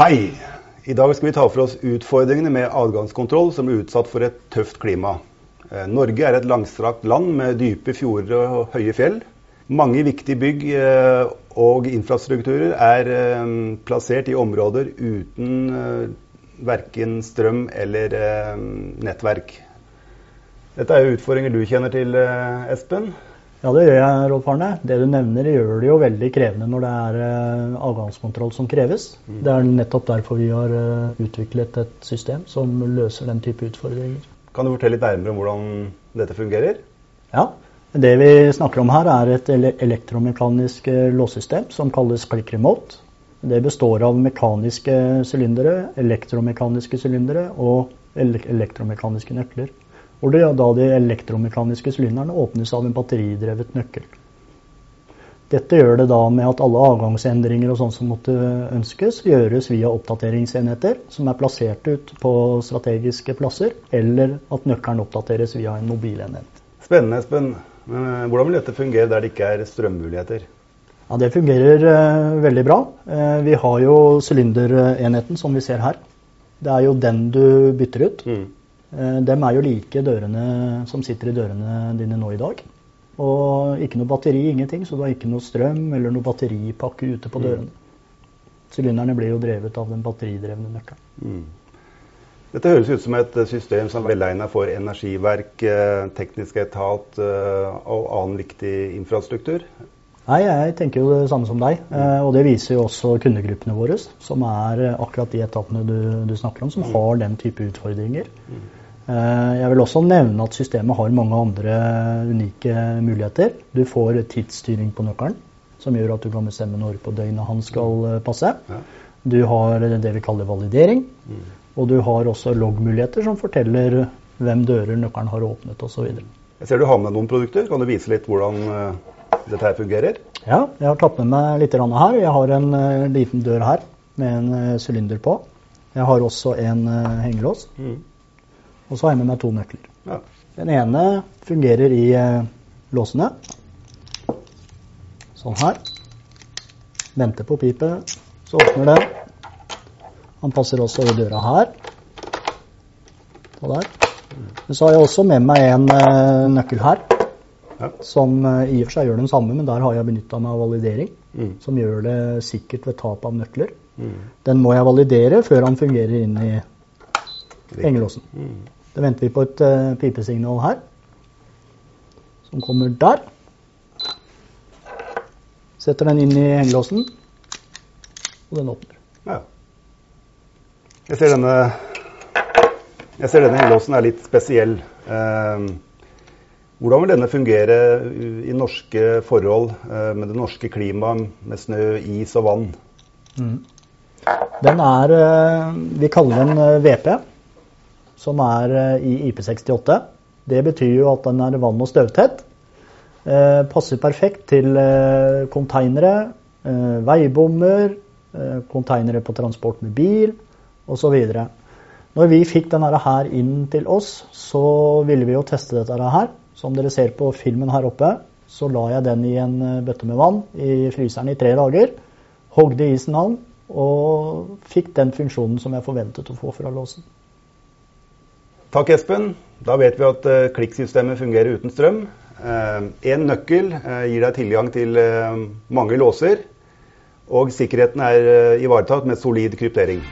Hei! I dag skal vi ta for oss utfordringene med adgangskontroll som er utsatt for et tøft klima. Eh, Norge er et langstrakt land med dype fjorder og høye fjell. Mange viktige bygg eh, og infrastrukturer er eh, plassert i områder uten verken strøm eller nettverk. Dette er utfordringer du kjenner til, Espen? Ja, det gjør jeg, Rolf Arne. Det du nevner, gjør det jo veldig krevende når det er uh, avgangskontroll som kreves. Mm. Det er nettopp derfor vi har uh, utviklet et system som løser den type utfordringer. Kan du fortelle litt nærmere om hvordan dette fungerer? Ja. Det vi snakker om her, er et elektromekanisk uh, låssystem som kalles click remote. Det består av mekaniske sylindere, elektromekaniske sylindere og elektromekaniske nøkler hvor det, da de elektromekaniske sylinderne åpnes av en batteridrevet nøkkel. Dette gjør det da med at alle avgangsendringer og sånt som måtte ønskes, gjøres via oppdateringsenheter som er plassert ut på strategiske plasser, eller at nøkkelen oppdateres via en mobilenhet. Spennende, Espen. Men hvordan vil dette fungere der det ikke er strømmuligheter? Ja, Det fungerer eh, veldig bra. Eh, vi har jo sylinderenheten som vi ser her. Det er jo den du bytter ut. Mm. Eh, dem er jo like dørene som sitter i dørene dine nå i dag. Og ikke noe batteri, ingenting, så du har ikke noe strøm eller noe batteripakke ute på mm. dørene. Sylinderne blir jo drevet av den batteridrevne nøkkelen. Mm. Dette høres ut som et system som er velegnet for energiverk, eh, teknisk etat eh, og annen viktig infrastruktur. Nei, jeg tenker jo det samme som deg. Mm. Og det viser jo også kundegruppene våre, som er akkurat de etatene du, du snakker om, som mm. har den type utfordringer. Eh, jeg vil også nevne at systemet har mange andre unike muligheter. Du får tidsstyring på nøkkelen, som gjør at du kan bestemme når på døgnet han skal eh, passe. Du har det vi kaller validering. Mm. Og du har også loggmuligheter som forteller hvem dører nøkkelen har åpnet osv. Jeg ser du har med noen produkter. Kan du vise litt hvordan eh, dette her fungerer? Ja, jeg har tatt med meg litt her. Jeg har en liten dør her med en sylinder på. Jeg har også en hengelås. Mm. Og så har jeg med meg to nøkler. Ja. Den ene fungerer i eh, låsene. Sånn her. Venter på pipet. Så åpner den. Han passer også i døra her. Og der. Men så har jeg også med meg en eh, nøkkel her. Ja. Som eh, i og for seg gjør den samme, men der har jeg benytta meg av validering. Mm. Som gjør det sikkert ved tap av nøkler. Mm. Den må jeg validere før han fungerer inn i hengelåsen. Mm. Da venter vi på et uh, pipesignal her, som kommer der. Setter den inn i hengelåsen, og den åpner. Ja. Jeg ser denne, jeg ser denne hengelåsen er litt spesiell. Uh, hvordan vil denne fungere i norske forhold, uh, med det norske klimaet, med snø, is og vann? Mm. Den er Vi kaller den VP som er eh, i IP68. Det betyr jo at den er vann- og støvtett. Eh, passer perfekt til konteinere, eh, veibommer, konteinere på transport med bil osv. Når vi fikk denne her inn til oss, så ville vi jo teste dette her. Som dere ser på filmen her oppe, så la jeg den i en bøtte med vann i fryseren i tre dager. Hogde isen av og fikk den funksjonen som jeg forventet å få fra låsen. Takk, Espen. Da vet vi at uh, klikksystemet fungerer uten strøm. Én uh, nøkkel uh, gir deg tilgang til mange låser. Og sikkerheten er ivaretatt med solid kryptering.